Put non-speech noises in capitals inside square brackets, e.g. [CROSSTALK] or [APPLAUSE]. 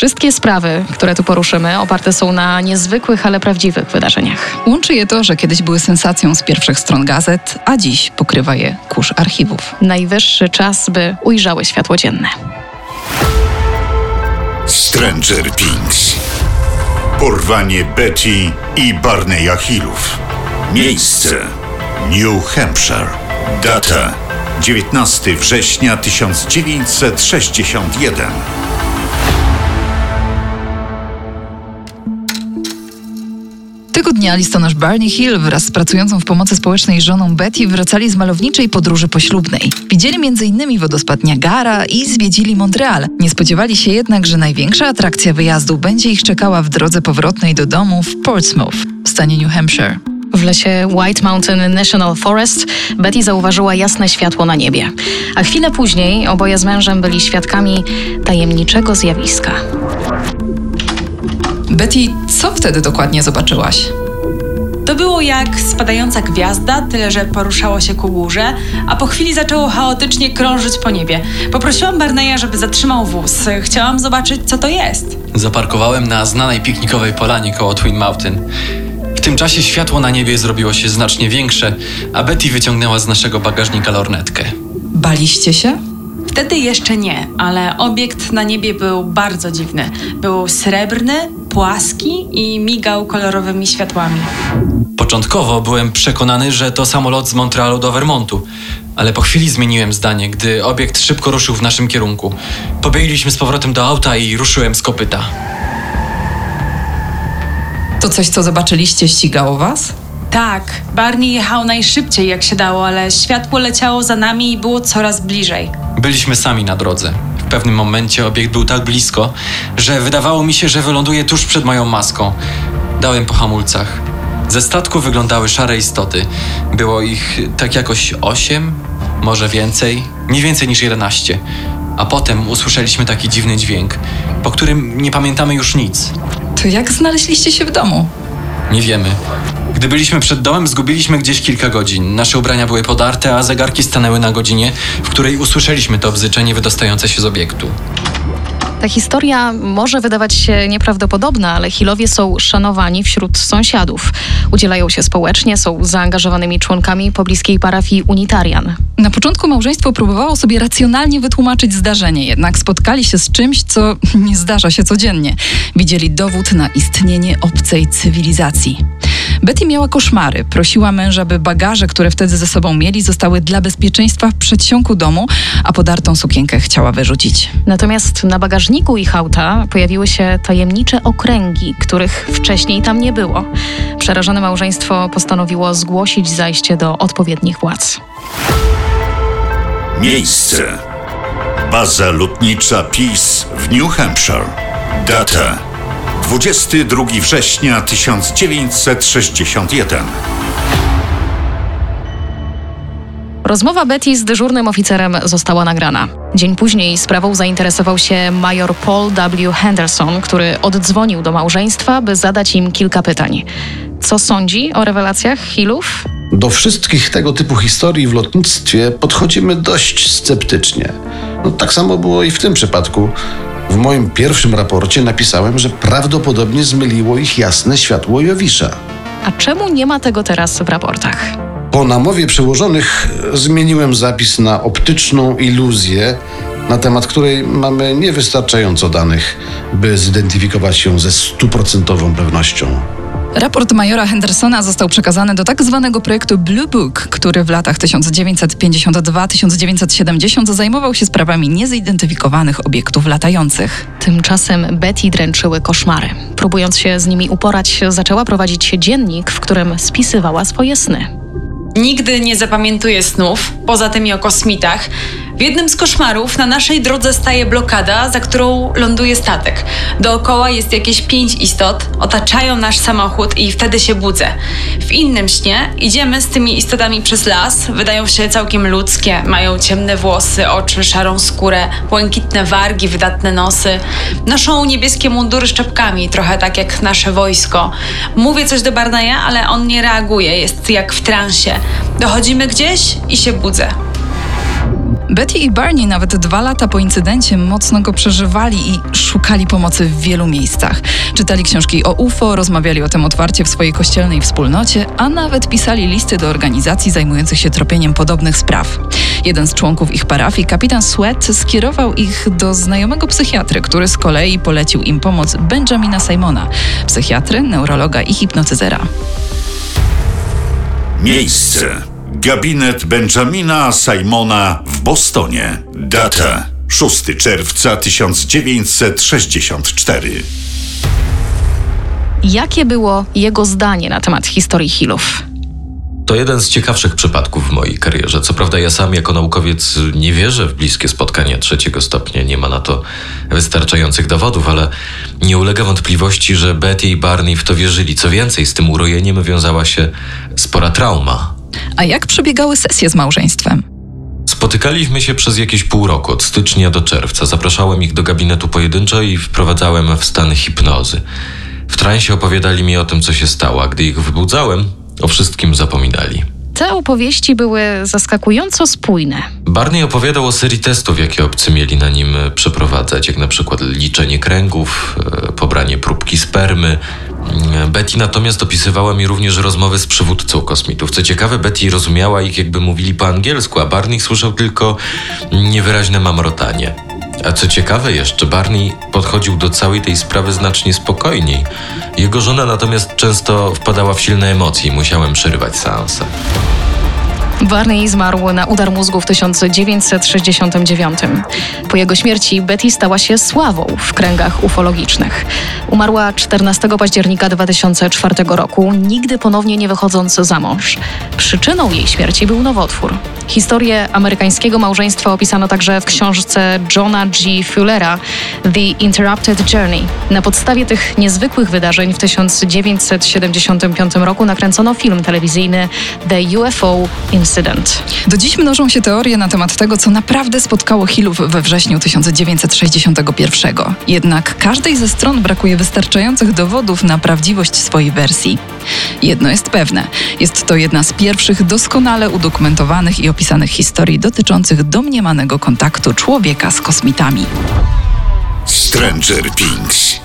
Wszystkie sprawy, które tu poruszymy, oparte są na niezwykłych, ale prawdziwych wydarzeniach. Łączy je to, że kiedyś były sensacją z pierwszych stron gazet, a dziś pokrywa je kurz archiwów. Najwyższy czas, by ujrzały światło dzienne. Stranger Things. Porwanie Betty i Barneya Hillów. Miejsce New Hampshire. Data 19 września 1961. Dnia listonosz Barney Hill wraz z pracującą w pomocy społecznej żoną Betty wracali z malowniczej podróży poślubnej. Widzieli m.in. wodospad Niagara i zwiedzili Montreal. Nie spodziewali się jednak, że największa atrakcja wyjazdu będzie ich czekała w drodze powrotnej do domu w Portsmouth w stanie New Hampshire. W lesie White Mountain National Forest Betty zauważyła jasne światło na niebie. A chwilę później oboje z mężem byli świadkami tajemniczego zjawiska. Betty, co wtedy dokładnie zobaczyłaś? To było jak spadająca gwiazda, tyle że poruszało się ku górze, a po chwili zaczęło chaotycznie krążyć po niebie. Poprosiłam Barneya, żeby zatrzymał wóz. Chciałam zobaczyć, co to jest. Zaparkowałem na znanej piknikowej polanie koło Twin Mountain. W tym czasie światło na niebie zrobiło się znacznie większe, a Betty wyciągnęła z naszego bagażnika lornetkę. Baliście się? Wtedy jeszcze nie, ale obiekt na niebie był bardzo dziwny. Był srebrny, płaski i migał kolorowymi światłami. Początkowo byłem przekonany, że to samolot z Montrealu do Vermontu, ale po chwili zmieniłem zdanie, gdy obiekt szybko ruszył w naszym kierunku. Pobiegliśmy z powrotem do auta i ruszyłem z kopyta. To coś, co zobaczyliście, ścigało was? Tak, Barney jechał najszybciej jak się dało, ale światło leciało za nami i było coraz bliżej. Byliśmy sami na drodze. W pewnym momencie obiekt był tak blisko, że wydawało mi się, że wyląduje tuż przed moją maską. Dałem po hamulcach. Ze statku wyglądały szare istoty. Było ich tak jakoś osiem, może więcej, nie więcej niż jedenaście. A potem usłyszeliśmy taki dziwny dźwięk, po którym nie pamiętamy już nic. To jak znaleźliście się w domu? Nie wiemy. Gdy byliśmy przed domem, zgubiliśmy gdzieś kilka godzin. Nasze ubrania były podarte, a zegarki stanęły na godzinie, w której usłyszeliśmy to bzyczenie wydostające się z obiektu. Ta historia może wydawać się nieprawdopodobna, ale Hillowie są szanowani wśród sąsiadów. Udzielają się społecznie, są zaangażowanymi członkami pobliskiej parafii Unitarian. Na początku małżeństwo próbowało sobie racjonalnie wytłumaczyć zdarzenie, jednak spotkali się z czymś, co [LAUGHS] nie zdarza się codziennie. Widzieli dowód na istnienie obcej cywilizacji. Betty miała koszmary. Prosiła męża, by bagaże, które wtedy ze sobą mieli, zostały dla bezpieczeństwa w przedsionku domu, a podartą sukienkę chciała wyrzucić. Natomiast na bagażniku ich auta pojawiły się tajemnicze okręgi, których wcześniej tam nie było. Przerażone małżeństwo postanowiło zgłosić zajście do odpowiednich władz. Miejsce Baza lotnicza Peace w New Hampshire. Data 22 września 1961. Rozmowa Betty z dyżurnym oficerem została nagrana. Dzień później sprawą zainteresował się major Paul W. Henderson, który oddzwonił do małżeństwa, by zadać im kilka pytań. Co sądzi o rewelacjach Hillów? Do wszystkich tego typu historii w lotnictwie podchodzimy dość sceptycznie. No, tak samo było i w tym przypadku. W moim pierwszym raporcie napisałem, że prawdopodobnie zmyliło ich jasne światło Jowisza. A czemu nie ma tego teraz w raportach? Po namowie przełożonych zmieniłem zapis na optyczną iluzję, na temat której mamy niewystarczająco danych, by zidentyfikować się ze stuprocentową pewnością. Raport majora Hendersona został przekazany do tak zwanego projektu Blue Book, który w latach 1952-1970 zajmował się sprawami niezidentyfikowanych obiektów latających. Tymczasem Betty dręczyły koszmary. Próbując się z nimi uporać, zaczęła prowadzić dziennik, w którym spisywała swoje sny. Nigdy nie zapamiętuję snów, poza tymi o kosmitach. W jednym z koszmarów na naszej drodze staje blokada, za którą ląduje statek. Dookoła jest jakieś pięć istot, otaczają nasz samochód i wtedy się budzę. W innym śnie idziemy z tymi istotami przez las, wydają się całkiem ludzkie, mają ciemne włosy, oczy, szarą skórę, błękitne wargi, wydatne nosy. Noszą niebieskie mundury z czapkami, trochę tak jak nasze wojsko. Mówię coś do Barneya, ale on nie reaguje, jest jak w transie. Dochodzimy gdzieś i się budzę. Betty i Barney nawet dwa lata po incydencie mocno go przeżywali i szukali pomocy w wielu miejscach. Czytali książki o UFO, rozmawiali o tym otwarcie w swojej kościelnej wspólnocie, a nawet pisali listy do organizacji zajmujących się tropieniem podobnych spraw. Jeden z członków ich parafii, kapitan Sweat, skierował ich do znajomego psychiatry, który z kolei polecił im pomoc Benjamina Simona, psychiatry, neurologa i hipnotyzera. Miejsce. Gabinet Benjamina Simona w Bostonie. Data 6 czerwca 1964. Jakie było jego zdanie na temat historii Hillów? To jeden z ciekawszych przypadków w mojej karierze. Co prawda, ja sam jako naukowiec nie wierzę w bliskie spotkania trzeciego stopnia, nie ma na to wystarczających dowodów, ale nie ulega wątpliwości, że Betty i Barney w to wierzyli. Co więcej, z tym urojeniem wiązała się spora trauma. A jak przebiegały sesje z małżeństwem? Spotykaliśmy się przez jakieś pół roku, od stycznia do czerwca. Zapraszałem ich do gabinetu pojedynczo i wprowadzałem w stan hipnozy. W transie opowiadali mi o tym, co się stało, a gdy ich wybudzałem, o wszystkim zapominali. Te opowieści były zaskakująco spójne. Barney opowiadał o serii testów, jakie obcy mieli na nim przeprowadzać, jak na przykład liczenie kręgów, e, pobranie próbki spermy. Betty natomiast opisywała mi również rozmowy z przywódcą kosmitów. Co ciekawe, Betty rozumiała ich, jakby mówili po angielsku, a Barney słyszał tylko niewyraźne mamrotanie. A co ciekawe jeszcze, Barney podchodził do całej tej sprawy znacznie spokojniej. Jego żona natomiast często wpadała w silne emocje i musiałem przerywać seanse. Barney zmarł na udar mózgu w 1969. Po jego śmierci Betty stała się sławą w kręgach ufologicznych. Umarła 14 października 2004 roku, nigdy ponownie nie wychodząc za mąż. Przyczyną jej śmierci był nowotwór. Historię amerykańskiego małżeństwa opisano także w książce Johna G. Fullera The Interrupted Journey. Na podstawie tych niezwykłych wydarzeń w 1975 roku nakręcono film telewizyjny The UFO Incident. Do dziś mnożą się teorie na temat tego, co naprawdę spotkało Hillów we wrześniu 1961. Jednak każdej ze stron brakuje wystarczających dowodów na prawdziwość swojej wersji. Jedno jest pewne: jest to jedna z pierwszych doskonale udokumentowanych i opisanych historii dotyczących domniemanego kontaktu człowieka z kosmitami. Stranger Things.